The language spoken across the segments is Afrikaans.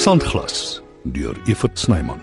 Sandglas deur Evert Snyman.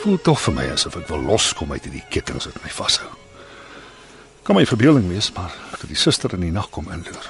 Voel tog vir my asof ek wil loskom uit hierdie kettinge wat my vashou. Kan my verbeelding wees, maar toe die suster in die nag kom inloer.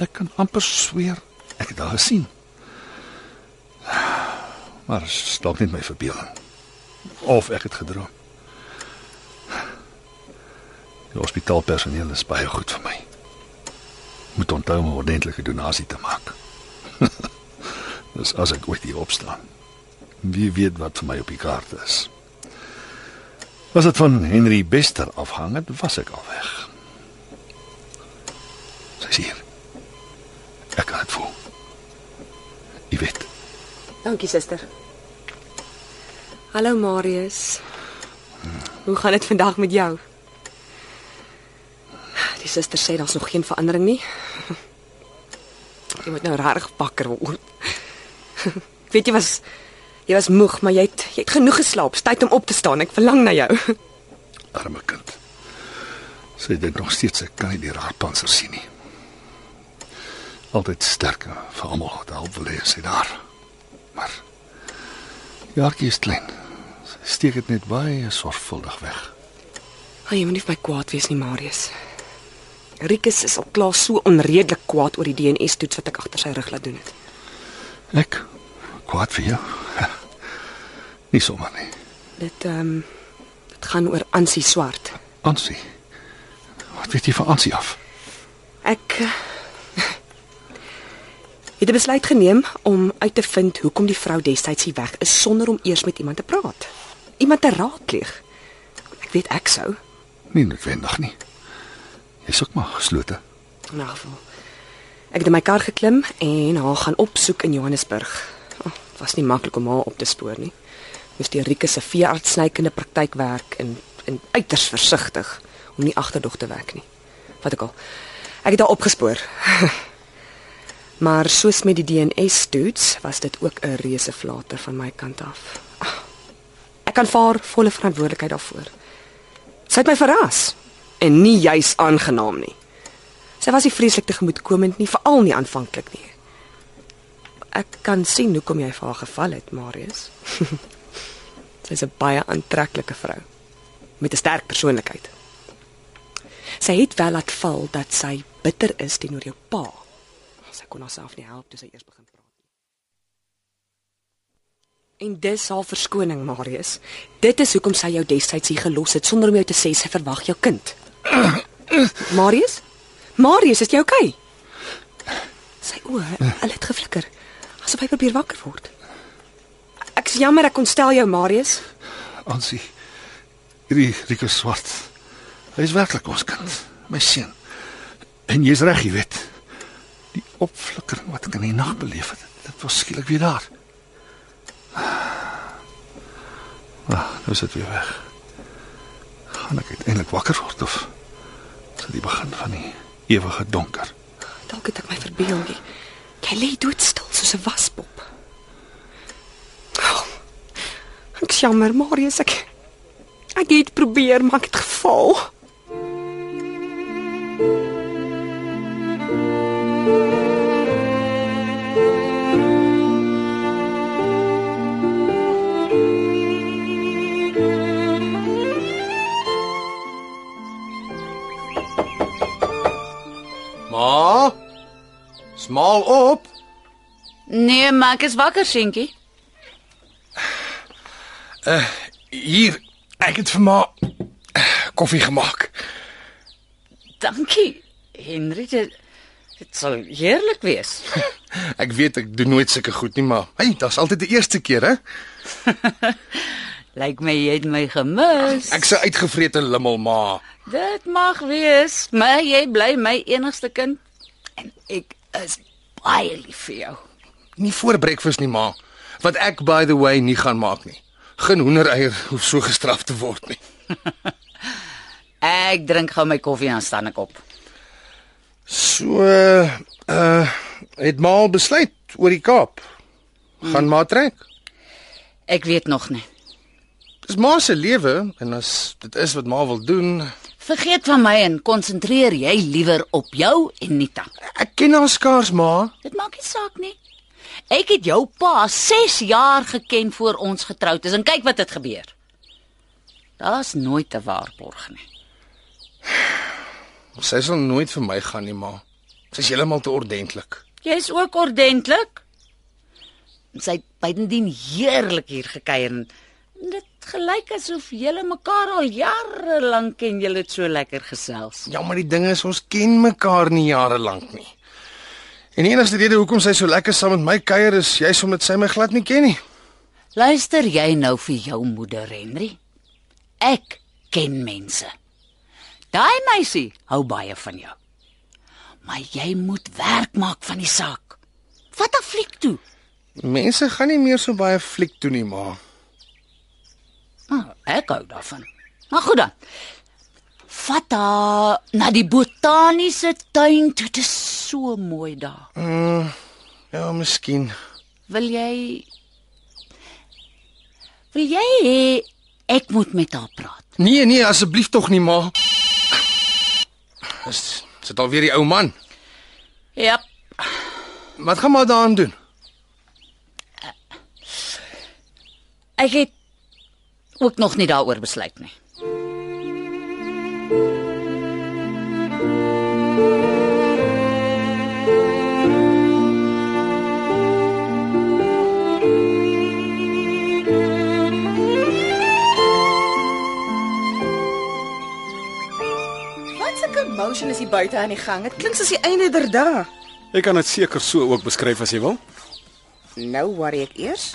Ek kan amper sweer ek het haar gesien. Maar dit is dalk net my verbeelding. Of ek het gedroom. Die hospitaalpersoneel is baie goed vir my. Moet onthou om 'n ordentlike donasie te maak. Dis as ek ooit hier opstaan. Wie weet wat vir my op die kaart is. Was dit van Henry Bester afhang het, was ek al weg. Sy sê hier. Ek kan dit voel. Jy weet. Dankie suster. Hallo Marius. Hoe gaan dit vandag met jou? Die suster sê daar's nog geen verandering nie. Jy moet nou regtig wakker word. Ek weet jy was jy was moeg, maar jy het jy het genoeg geslaap. Tyd om op te staan. Ek verlang na jou. Arme kind. Sy dink nog steeds ek kan nie die raarpanser sien nie. Altyd sterk vir almal wat help wil hê sy daar. Maar Jaartjie is klein. Sy steek dit net baie sorgvuldig weg. Ag jy moet nie vir my kwaad wees nie, Marius. Rikus is al klaar so onredelik kwaad oor die DNA-toets wat ek agter sy rug laat doen het. Ek kwaad vir jou. Nie sommer nie. Dit ehm um, dit gaan oor Ansie Swart. Ansie. Wat weet jy van Ansie af? Ek eh, het 'n besluit geneem om uit te vind hoekom die vrou destyds hier weg is sonder om eers met iemand te praat. Iemand te raadpleeg. Ek weet ek sou. Nie noodwendig nie. Jy's ook maar geslote. In 'n geval. Ek het in my kar geklim en haar gaan opsoek in Johannesburg. Oh, was nie maklik om haar op te spoor nie. Moes die Rieke se veeartsnykende praktyk werk en en uiters versigtig om nie agterdog te wek nie. Wat ek al. Ek het haar opgespoor. maar soos met die DNA-toets was dit ook 'n reuse flater van my kant af. Ah, Ek kan vaar volle verantwoordelikheid daarvoor. Sy het my verras en nie juis aangenaam nie. Sy was nie vreeslik tegemoetkomend nie, veral nie aanvanklik nie. Ek kan sien hoekom jy vir haar geval het, Marius. Sy's 'n baie aantreklike vrou met 'n sterk persoonlikheid. Sy het wel laat val dat sy bitter is teenoor jou pa. Sy kon haarself nie help toe sy eers begin praat nie. En dis haar verskoning, Marius. Dit is hoekom sy jou destyds hier gelos het sonder om jou te sê sy verwag jou kind. Marius? Marius, is jy oukei? Okay? Sy oë, hulle het geflikker. Asof hy probeer wakker word. Ek's jammer ek kon stel jou, Marius. Ansie. Hierdie Rico Swart. Hy is werklik ons kind, my seun. En jy's reg, jy weet. Die opflikkering wat ek in die nag beleef het, dit was skielik weer daar. Ah, nou is dit weer weg. Gaan ek uiteindelik wakker word of is die begin van die ewige donker? Dalk het ek my verbeel nie. Jy lê doodstil soos 'n waspop. Oh, ek jammer, Marius, ek ek het probeer, maar ek het gefaal. Ma? Nee, maar ek is wakker, seentjie. Hier, ek het vir ma eh, koffie gemaak. Dankie. Henry, dit dit sal heerlik wees. Ek weet ek doen nooit sulke goed nie, maar hey, dit's altyd die eerste keer, hè? Lyk my jy het my gemis. Ek se uitgevrete lummel, ma. Dit mag wees, maar jy bly my enigste kind en ek is baie lief vir jou. Nie voor breakfast nie, ma. Wat ek by the way nie gaan maak nie. Geen hoendereier hoef so gestraf te word nie. Ek drink gou my koffie en staan ek op. So uh het ma al besluit oor die Kaap. Gaan maar trek. Ek weet nog nie. Dis ma se lewe en as dit is wat ma wil doen, Vergeet van my en konsentreer jy liewer op jou en Nita. ek ken haar skaars ma. Dit maak nie saak nie. Ek het jou pa 6 jaar geken voor ons getroud is en kyk wat het gebeur. Daar's nooit 'n waarborg nie. Sy sal nooit vir my gaan nie, ma. Sy's heeltemal te ordentlik. Jy's ook ordentlik. Sy het bydendien heerlik hier gekuier en dit gelyk asof julle mekaar al jare lank ken, julle het so lekker gesels. Ja, maar die ding is ons ken mekaar nie jare lank nie. En die enigste rede hoekom sy so lekker saam met my kuier is jy's omdat sy my glad nie ken nie. Luister jy nou vir jou moeder, Henry? Ek ken mense. Daai meisie hou baie van jou. Maar jy moet werk maak van die saak. Wat 'n fliek toe. Mense gaan nie meer so baie fliek toe nie, ma. Ah, ek hou daarvan. Maar goed dan. Vat haar na die botaniese tuin toe. Dit is so mooi daar. Ja, miskien. Wil jy Wil jy hê ek moet met haar praat? Nee, nee, asseblief tog nie, ma. Dis sit alweer die ou man. Ja. Wat gaan maar daaraan doen? Ek het ook nog nie daaroor besluit nie. Wat 'n commotion is hier buite aan die gang. Dit klink soos die einde der dae. Ek kan dit seker so ook beskryf as jy wil. Nou worry ek eers.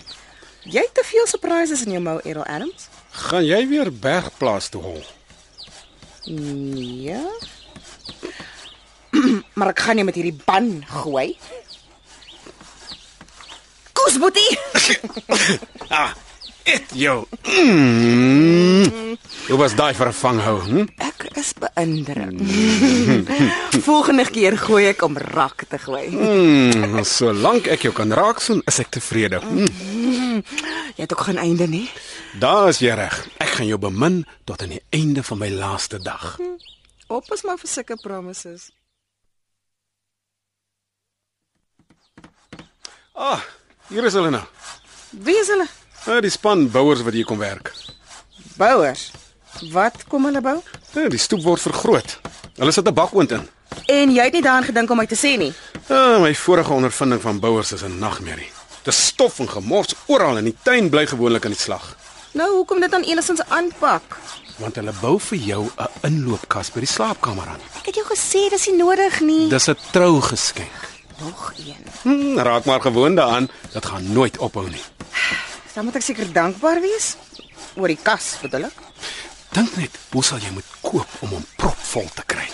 Jy het te veel surprises in jou mou, Errol Adams. Gaan jy weer Bergplaas toe hol? Nee. maar ek gaan nie met hierdie ban gooi. Koes boetie. Ah, et jou. Mm. Jy was daai vir 'n vanghou, hm? Ek is beïndruk. Volgende keer gooi ek om rak te gooi. Mm, solank ek jou kan raaksoen, is ek tevrede. Mm. Jy het ook geen einde nie. Daar is jy reg. Ek gaan jou bemin tot aan die einde van my laaste dag. Oppas maar vir sulke promises. Ah, hier is hulle nou. Wie is hulle? Ah, die span bouers wat hier kom werk. Bouers. Wat kom hulle bou? Ja, die stoep word vergroot. Hulle sit 'n bakoond in. En jy het nie daaraan gedink om my te sê nie. Ah, my vorige ondervinding van bouers is 'n nagmerrie. Dis stof en gemors oral en die tuin bly gewoonlik aan die slag. Nou, hoekom dit dan enigstens aanpak? Want hulle bou vir jou 'n inloopkas by die slaapkamer aan. Ek het jou gesê dis nie nodig nie. Dis 'n trougeskenk. Nog een. Hm, raak maar gewoond daaraan. Dit gaan nooit ophou nie. Dan moet ek seker dankbaar wees oor die kas, bedoel ek. Dink net, hoe sal jy moet koop om hom propvol te kry?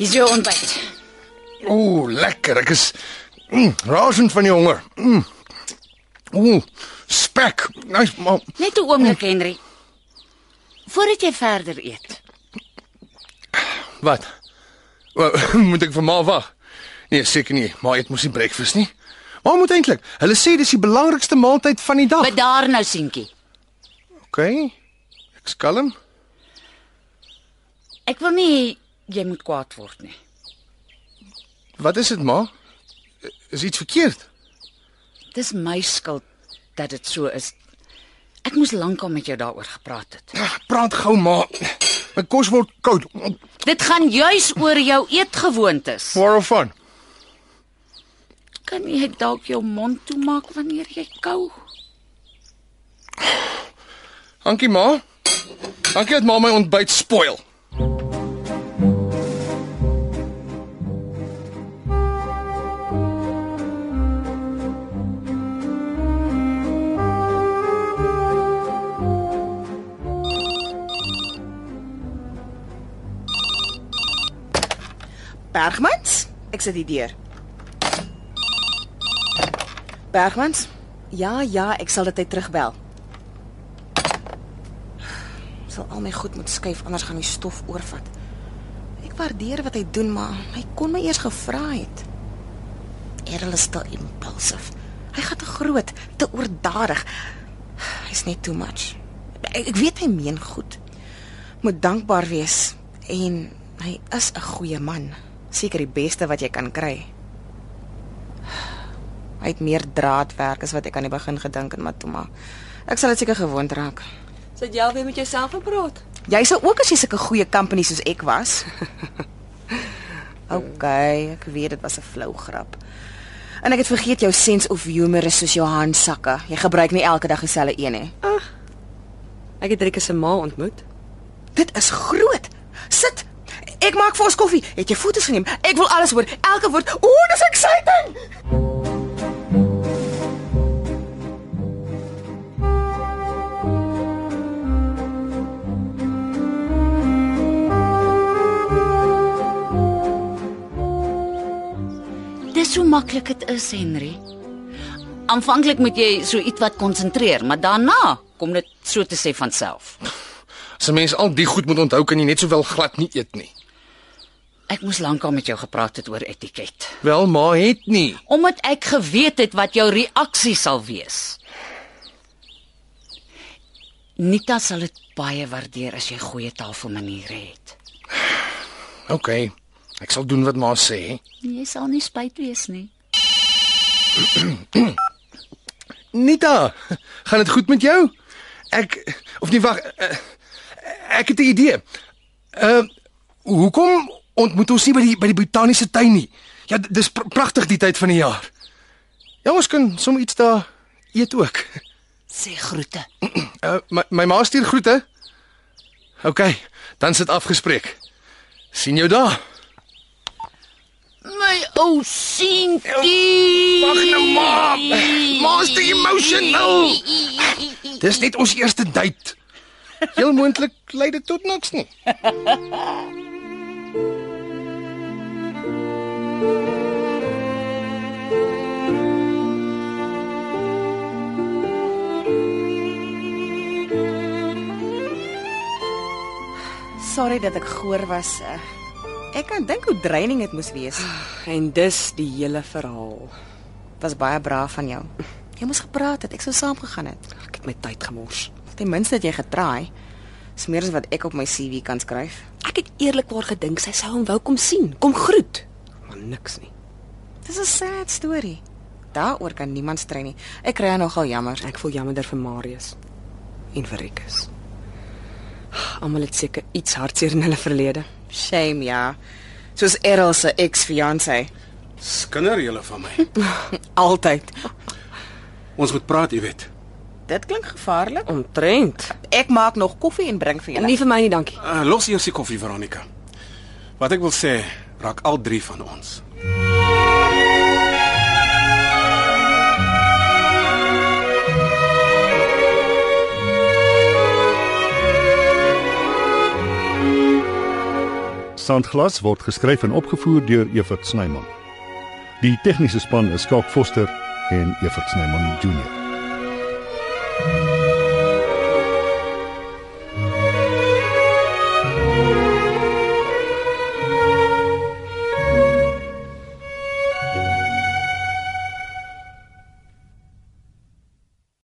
Hier's jou ontbyt. Ooh, lekker. Ek is mm, rasend van die honger. Mm. Ooh, spek. Nice, maar Net 'n oomblik, Henry. Voordat jy verder eet. wat? Wel, moet ek vir ma wag? Nee, seker nie. Ma eet mos nie breakfast nie. Maar moet eintlik. Hulle sê dis die belangrikste maaltyd van die dag. Bedaar nou, seentjie. OK. Ek skalm. Ek wil nie jy moet kwaad word nie. Wat is dit, ma? Is iets verkeerd? Dis my skuld dat dit so is. Ek moes lankal met jou daaroor gepraat het. Ag, Praat gou, ma. My kos word koud. Dit gaan juis oor jou eetgewoontes. Waarvan? Kan jy dalk jou mond toemaak wanneer jy kou? Dankie, ma. Dankie dat ma my ontbyt spoil. Sit hier deur. Bergmans? Ja, ja, ek sal dit uit terugbel. Sal al my goed moet skuif anders gaan die stof oorvat. Ek waardeer wat hy doen, maar hy kon my eers gevra het. Errol is te impulsief. Hy gaan te groot, te oordadig. Hy's net too much. Ek, ek weet hy meen goed. Moet dankbaar wees en hy is 'n goeie man. Seker die beste wat jy kan kry. Hy het meer draadwerk as wat ek aan die begin gedink het, Matoma. Ek sal dit seker gewoond raak. Sit jy alweer met jouself gepraat? Jy sou ook as jy sulke goeie company soos ek was. OK, ek weet dit was 'n flou grap. En ek het vergeet jou sense of humor is soos jou handsakke. Jy gebruik nie elke dag dieselfde een nie. Ek het Rieke se ma ontmoet. Dit is groot. Sit. Ek maak vir ons koffie. Het jy foto's geneem? Ek wil alles hoor. Elke woord. O, dis exciting. Dis hoe maklik dit is, Henry. Aanvanklik moet jy so ietwat konsentreer, maar daarna kom dit so te sê van self. As 'n mens al die goed moet onthou, kan jy net sowel glad nie eet nie. Ek moes lankal met jou gepraat het oor etiket, Wel, ma het nie. omdat ek geweet het wat jou reaksie sal wees. Nita sal dit baie waardeer as jy goeie taalmaniere het. OK. Ek sal doen wat ma sê. Jy sal nie spyt wees nie. Nita, gaan dit goed met jou? Ek of nie wag, eh, ek het 'n idee. Uh hoekom ontmoet ons nie by die by die botaniese tuin nie? Ja, dis pr pragtig die tyd van die jaar. Ja, ons kan sommer iets daar eet ook. Sê groete. Uh my my ma stuur groete. OK, dan sit afgespreek. sien jou daar. My ou seentjie. Wag nou ma. Ma's te emotional. Dis net ons eerste date. Heel moontlik lei dit tot niks nie. Sorry dat ek goor was. eh. Ek kan dink hoe draining dit moes wees. En dis die hele verhaal. Was baie braaf van jou. Jy moes gepraat het. Ek sou saamgegaan het. Ek het my tyd gemors. Ten minste het jy getraai. Dis meer as wat ek op my CV kan skryf. Ek het eerlikwaar gedink sy sou hom wou kom sien, kom groet. Niks nie. Dis 'n sad storie. Daaroor kan niemand strei nie. Ek kry haar nogal jammer. Ek voel jammer vir Marius en vir Rikus. Almal het seker iets hartseer in hulle verlede. Shame ja. Soos Errol se ex-fiancé. Skinder julle van my. Altyd. Ons moet praat, jy weet. Dit klink gevaarlik. Omtrent. Ek maak nog koffie en bring vir julle. Nie vir my nie, dankie. Uh, los eers die koffie, Veronica. Wat ek wil sê, raak al drie van ons. Sandglas word geskryf en opgevoer deur Evert Snyman. Die tegniese span is Skalk Foster en Evert Snyman Junior.